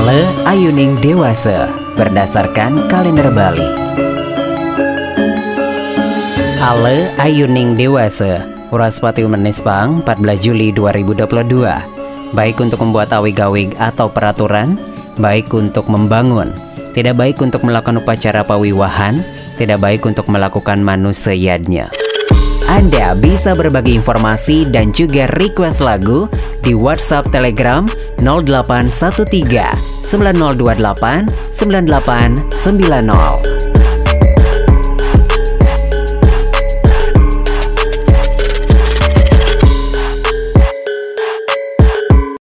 Ale Ayuning Dewasa berdasarkan kalender Bali. Ale Ayuning Dewasa Uraspati Menispang 14 Juli 2022 Baik untuk membuat awig-awig atau peraturan Baik untuk membangun. Tidak baik untuk melakukan upacara pawiwahan Tidak baik untuk melakukan manuseyadnya anda bisa berbagi informasi dan juga request lagu di WhatsApp Telegram 0813 9028 9890.